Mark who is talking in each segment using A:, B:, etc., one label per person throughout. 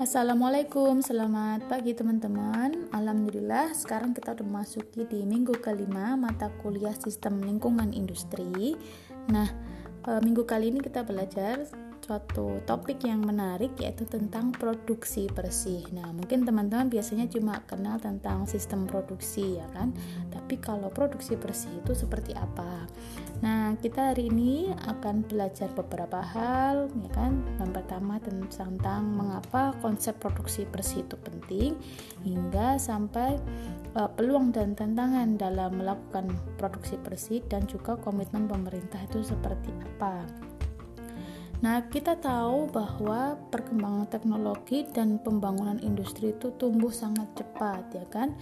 A: Assalamualaikum, selamat pagi teman-teman. Alhamdulillah sekarang kita udah masuki di minggu kelima mata kuliah sistem lingkungan industri. Nah, eh, minggu kali ini kita belajar suatu topik yang menarik yaitu tentang produksi bersih. Nah, mungkin teman-teman biasanya cuma kenal tentang sistem produksi ya kan. Tapi kalau produksi bersih itu seperti apa? Nah, kita hari ini akan belajar beberapa hal ya kan. Yang pertama tentang mengapa konsep produksi bersih itu penting hingga sampai uh, peluang dan tantangan dalam melakukan produksi bersih dan juga komitmen pemerintah itu seperti apa. Nah, kita tahu bahwa perkembangan teknologi dan pembangunan industri itu tumbuh sangat cepat, ya kan?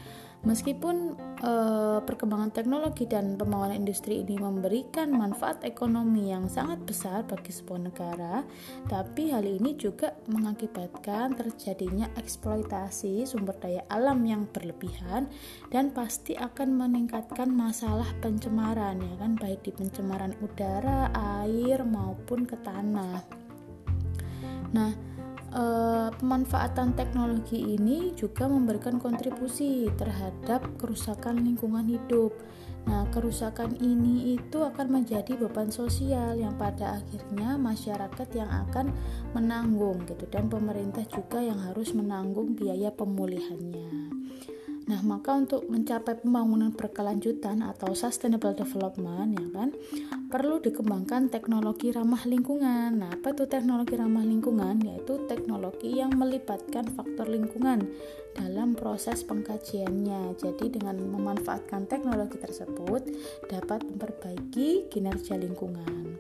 A: Meskipun eh, perkembangan teknologi dan pembangunan industri ini memberikan manfaat ekonomi yang sangat besar bagi sebuah negara, tapi hal ini juga mengakibatkan terjadinya eksploitasi sumber daya alam yang berlebihan dan pasti akan meningkatkan masalah pencemaran ya kan baik di pencemaran udara, air maupun ke tanah. Nah, uh, pemanfaatan teknologi ini juga memberikan kontribusi terhadap kerusakan lingkungan hidup. Nah, kerusakan ini itu akan menjadi beban sosial yang pada akhirnya masyarakat yang akan menanggung gitu dan pemerintah juga yang harus menanggung biaya pemulihannya. Nah, maka untuk mencapai pembangunan berkelanjutan atau sustainable development ya kan, perlu dikembangkan teknologi ramah lingkungan. Nah, apa itu teknologi ramah lingkungan? Yaitu teknologi yang melibatkan faktor lingkungan dalam proses pengkajiannya. Jadi dengan memanfaatkan teknologi tersebut dapat memperbaiki kinerja lingkungan.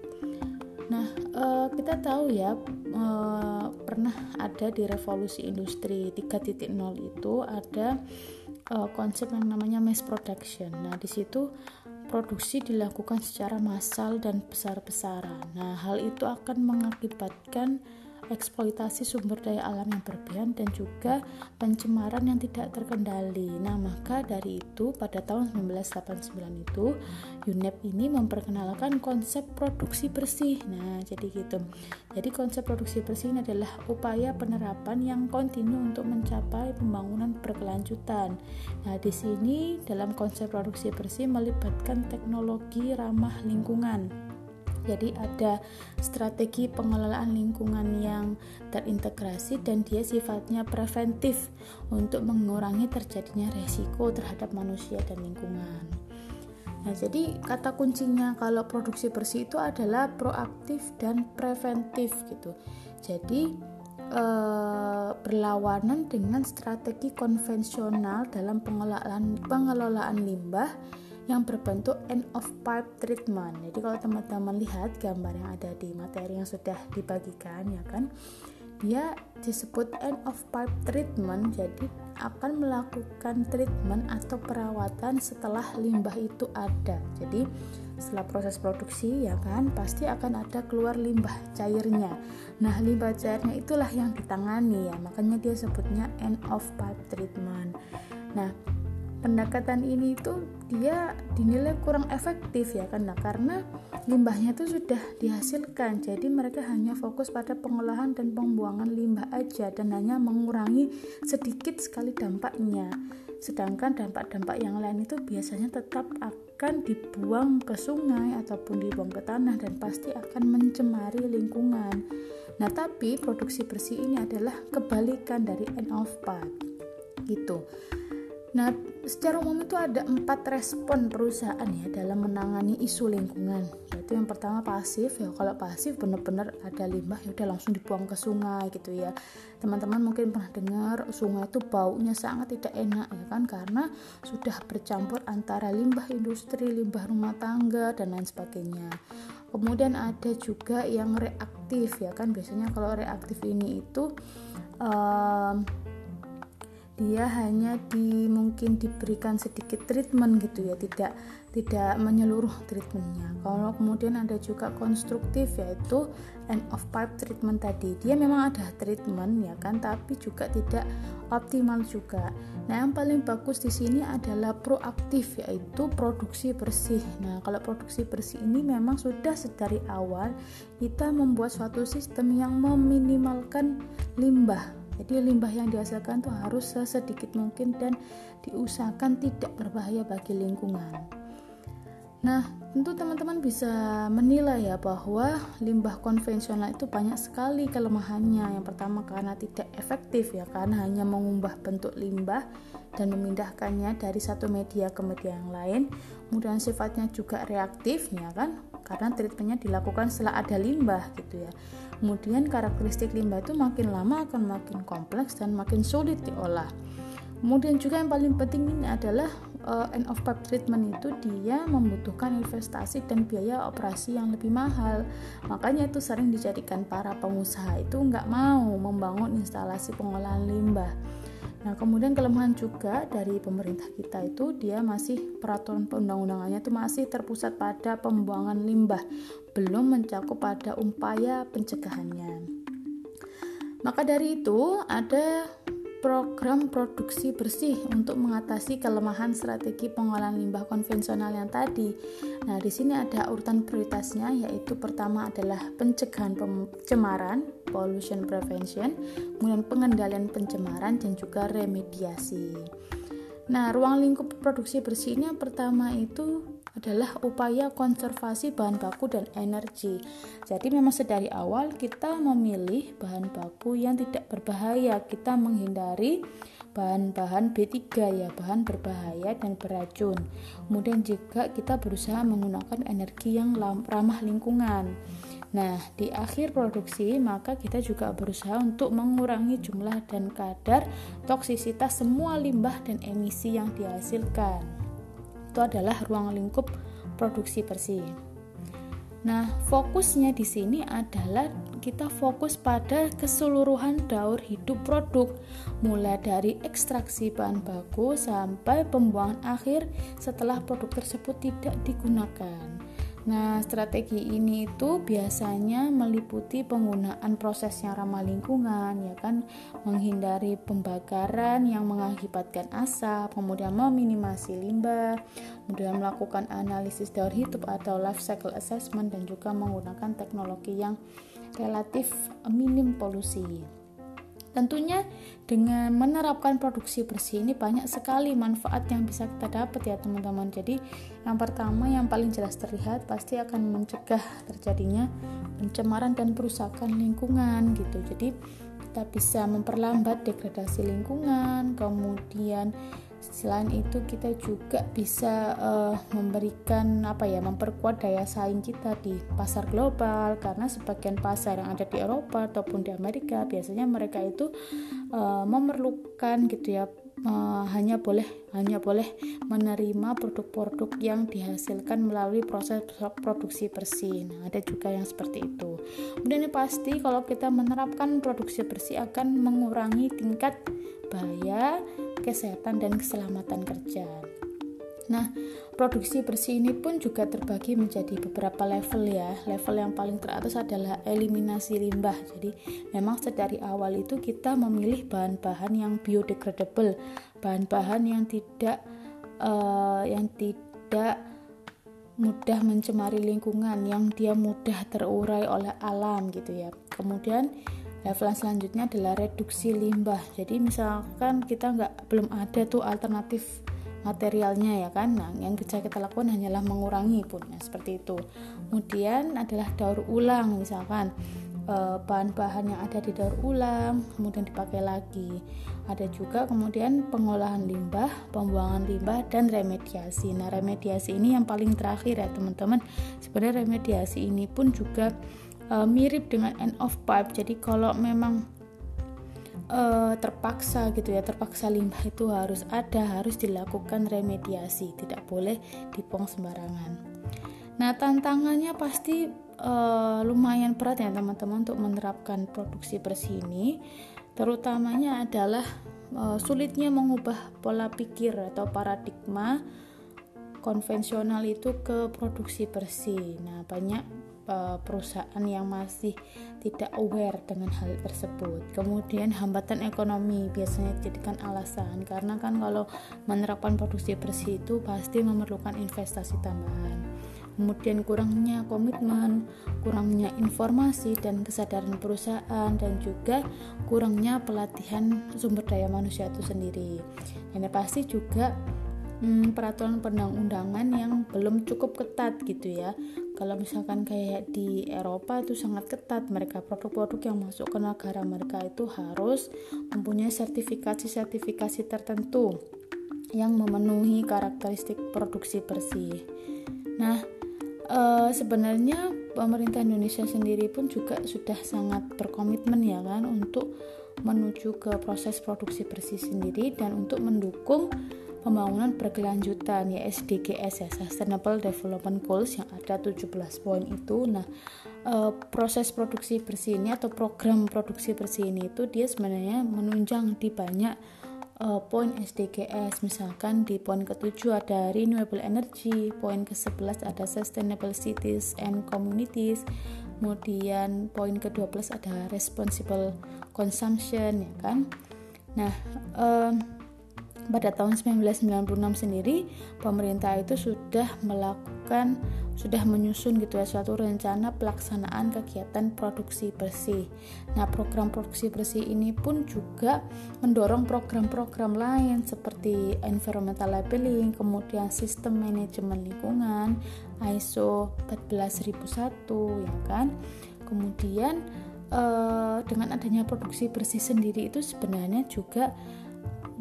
A: Nah, uh, kita tahu ya, uh, pernah ada di revolusi industri 3.0 itu ada uh, konsep yang namanya mass production. Nah, di situ produksi dilakukan secara massal dan besar-besaran. Nah, hal itu akan mengakibatkan eksploitasi sumber daya alam yang berlebihan dan juga pencemaran yang tidak terkendali. Nah, maka dari itu pada tahun 1989 itu UNEP ini memperkenalkan konsep produksi bersih. Nah, jadi gitu. Jadi konsep produksi bersih ini adalah upaya penerapan yang kontinu untuk mencapai pembangunan berkelanjutan. Nah, di sini dalam konsep produksi bersih melibatkan teknologi ramah lingkungan jadi ada strategi pengelolaan lingkungan yang terintegrasi dan dia sifatnya preventif untuk mengurangi terjadinya resiko terhadap manusia dan lingkungan. Nah, jadi kata kuncinya kalau produksi bersih itu adalah proaktif dan preventif gitu. Jadi eh, berlawanan dengan strategi konvensional dalam pengelolaan pengelolaan limbah yang berbentuk end of pipe treatment. Jadi kalau teman-teman lihat gambar yang ada di materi yang sudah dibagikan ya kan, dia disebut end of pipe treatment. Jadi akan melakukan treatment atau perawatan setelah limbah itu ada. Jadi setelah proses produksi ya kan pasti akan ada keluar limbah cairnya. Nah, limbah cairnya itulah yang ditangani ya. Makanya dia sebutnya end of pipe treatment. Nah, pendekatan ini itu dia dinilai kurang efektif ya nah, karena limbahnya itu sudah dihasilkan jadi mereka hanya fokus pada pengolahan dan pembuangan limbah aja dan hanya mengurangi sedikit sekali dampaknya. Sedangkan dampak-dampak yang lain itu biasanya tetap akan dibuang ke sungai ataupun dibuang ke tanah dan pasti akan mencemari lingkungan. Nah tapi produksi bersih ini adalah kebalikan dari end of pipe gitu Nah, secara umum itu ada empat respon perusahaan ya dalam menangani isu lingkungan. Yaitu yang pertama pasif ya. Kalau pasif benar-benar ada limbah ya udah langsung dibuang ke sungai gitu ya. Teman-teman mungkin pernah dengar sungai itu baunya sangat tidak enak ya kan karena sudah bercampur antara limbah industri, limbah rumah tangga dan lain sebagainya. Kemudian ada juga yang reaktif ya kan biasanya kalau reaktif ini itu um, dia hanya di mungkin diberikan sedikit treatment gitu ya tidak tidak menyeluruh treatmentnya. Kalau kemudian ada juga konstruktif yaitu end of pipe treatment tadi. Dia memang ada treatment ya kan tapi juga tidak optimal juga. Nah yang paling bagus di sini adalah proaktif yaitu produksi bersih. Nah kalau produksi bersih ini memang sudah sedari awal kita membuat suatu sistem yang meminimalkan limbah Jadi limbah yang dihasilkan tuh harus sesedikit mungkin dan diusahakan tidak berbahaya bagi lingkungan. Nah, tentu teman-teman bisa menilai ya bahwa limbah konvensional itu banyak sekali kelemahannya. Yang pertama karena tidak efektif ya, karena hanya mengubah bentuk limbah dan memindahkannya dari satu media ke media yang lain. Kemudian sifatnya juga reaktif ya kan, karena treatmentnya dilakukan setelah ada limbah gitu ya. Kemudian karakteristik limbah itu makin lama akan makin kompleks dan makin sulit diolah. Kemudian juga yang paling penting ini adalah uh, end of pipe treatment itu dia membutuhkan investasi dan biaya operasi yang lebih mahal. Makanya itu sering dijadikan para pengusaha itu nggak mau membangun instalasi pengolahan limbah. Nah, kemudian kelemahan juga dari pemerintah kita itu dia masih peraturan perundang-undangannya itu masih terpusat pada pembuangan limbah, belum mencakup pada upaya pencegahannya. Maka dari itu ada program produksi bersih untuk mengatasi kelemahan strategi pengolahan limbah konvensional yang tadi. Nah, di sini ada urutan prioritasnya yaitu pertama adalah pencegahan pencemaran, pollution prevention, kemudian pengendalian pencemaran dan juga remediasi. Nah, ruang lingkup produksi bersih ini yang pertama itu adalah upaya konservasi bahan baku dan energi. Jadi memang sedari awal kita memilih bahan baku yang tidak berbahaya. Kita menghindari bahan-bahan B3 ya, bahan berbahaya dan beracun. Kemudian juga kita berusaha menggunakan energi yang ramah lingkungan. Nah, di akhir produksi, maka kita juga berusaha untuk mengurangi jumlah dan kadar toksisitas semua limbah dan emisi yang dihasilkan itu adalah ruang lingkup produksi bersih. Nah, fokusnya di sini adalah kita fokus pada keseluruhan daur hidup produk, mulai dari ekstraksi bahan baku sampai pembuangan akhir setelah produk tersebut tidak digunakan. Nah, strategi ini itu biasanya meliputi penggunaan proses yang ramah lingkungan, ya kan, menghindari pembakaran yang mengakibatkan asap, kemudian meminimasi limbah, kemudian melakukan analisis daur hidup atau life cycle assessment dan juga menggunakan teknologi yang relatif minim polusi. Tentunya dengan menerapkan produksi bersih ini banyak sekali manfaat yang bisa kita dapat ya teman-teman. Jadi yang pertama yang paling jelas terlihat pasti akan mencegah terjadinya pencemaran dan perusakan lingkungan gitu. Jadi kita bisa memperlambat degradasi lingkungan, kemudian Selain itu kita juga bisa uh, memberikan apa ya memperkuat daya saing kita di pasar global karena sebagian pasar yang ada di Eropa ataupun di Amerika biasanya mereka itu uh, memerlukan gitu ya uh, hanya boleh hanya boleh menerima produk-produk yang dihasilkan melalui proses produksi bersih. Nah, ada juga yang seperti itu. Kemudian pasti kalau kita menerapkan produksi bersih akan mengurangi tingkat bahaya kesehatan dan keselamatan kerja. Nah, produksi bersih ini pun juga terbagi menjadi beberapa level ya. Level yang paling teratas adalah eliminasi limbah. Jadi, memang sedari awal itu kita memilih bahan-bahan yang biodegradable, bahan-bahan yang tidak uh, yang tidak mudah mencemari lingkungan, yang dia mudah terurai oleh alam gitu ya. Kemudian level selanjutnya adalah reduksi limbah. Jadi misalkan kita nggak belum ada tuh alternatif materialnya ya kan? Nah yang bisa kita lakukan hanyalah mengurangi pun nah, seperti itu. Kemudian adalah daur ulang misalkan eh, bahan-bahan yang ada di daur ulang kemudian dipakai lagi. Ada juga kemudian pengolahan limbah pembuangan limbah dan remediasi. Nah remediasi ini yang paling terakhir ya teman-teman. Sebenarnya remediasi ini pun juga uh, mirip dengan end of pipe. Jadi kalau memang uh, terpaksa gitu ya terpaksa limbah itu harus ada harus dilakukan remediasi tidak boleh dibuang sembarangan. Nah tantangannya pasti uh, lumayan berat ya teman-teman untuk menerapkan produksi bersih ini terutamanya adalah uh, sulitnya mengubah pola pikir atau paradigma konvensional itu ke produksi bersih. Nah banyak perusahaan yang masih tidak aware dengan hal tersebut. Kemudian hambatan ekonomi biasanya dijadikan alasan karena kan kalau menerapkan produksi bersih itu pasti memerlukan investasi tambahan. kemudian kurangnya komitmen, kurangnya informasi dan kesadaran perusahaan dan juga kurangnya pelatihan sumber daya manusia itu sendiri. Dan pasti juga hmm, peraturan perundang-undangan yang belum cukup ketat gitu ya. Kalau misalkan kayak di Eropa itu sangat ketat, mereka produk-produk yang masuk ke negara mereka itu harus mempunyai sertifikasi-sertifikasi tertentu yang memenuhi karakteristik produksi bersih. Nah, e, sebenarnya pemerintah Indonesia sendiri pun juga sudah sangat berkomitmen ya kan untuk menuju ke proses produksi bersih sendiri dan untuk mendukung pembangunan berkelanjutan ya SDGs ya Sustainable Development Goals yang ada 17 poin itu. Nah e, proses produksi bersih ini atau program produksi bersih ini itu dia sebenarnya menunjang di banyak e, poin SDGs misalkan di poin ke-7 ada renewable energy poin ke-11 ada sustainable cities and communities kemudian poin ke-12 ada responsible consumption ya kan? Nah e, pada tahun 1996 sendiri pemerintah itu sudah melakukan sudah menyusun gitu ya suatu rencana pelaksanaan kegiatan produksi bersih. Nah, program produksi bersih ini pun juga mendorong program-program lain seperti environmental labeling, kemudian sistem manajemen lingkungan, ISO 14001 ya kan. Kemudian eh, dengan adanya produksi bersih sendiri itu sebenarnya juga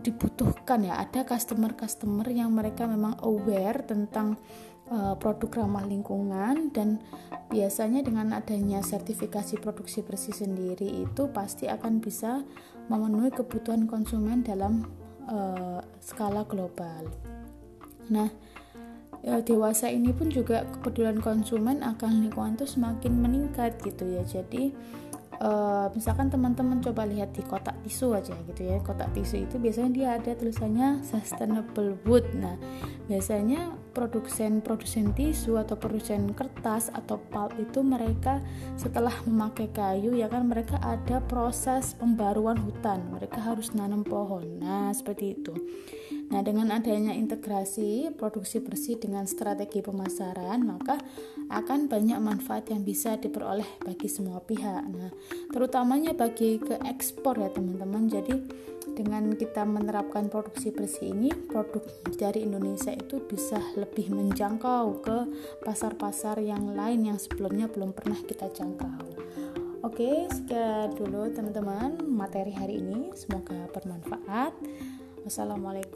A: dibutuhkan ya ada customer-customer yang mereka memang aware tentang uh, produk ramah lingkungan dan biasanya dengan adanya sertifikasi produksi bersih sendiri itu pasti akan bisa memenuhi kebutuhan konsumen dalam uh, skala global. Nah, ya, dewasa ini pun juga kepedulian konsumen akan lingkungan itu semakin meningkat gitu ya. Jadi uh, misalkan teman-teman coba lihat di kotak tisu aja gitu ya. Kotak tisu itu biasanya dia ada tulisannya sustainable wood. Nah biasanya produsen produsen tisu atau produsen kertas atau pulp itu mereka setelah memakai kayu ya kan mereka ada proses pembaruan hutan. Mereka harus nanam pohon. Nah seperti itu Nah, dengan adanya integrasi produksi bersih dengan strategi pemasaran, maka akan banyak manfaat yang bisa diperoleh bagi semua pihak. Nah, terutamanya bagi ke ekspor ya, teman-teman. Jadi, dengan kita menerapkan produksi bersih ini, produk dari Indonesia itu bisa lebih menjangkau ke pasar-pasar yang lain yang sebelumnya belum pernah kita jangkau. Oke, sekian dulu teman-teman materi hari ini. Semoga bermanfaat. Wassalamualaikum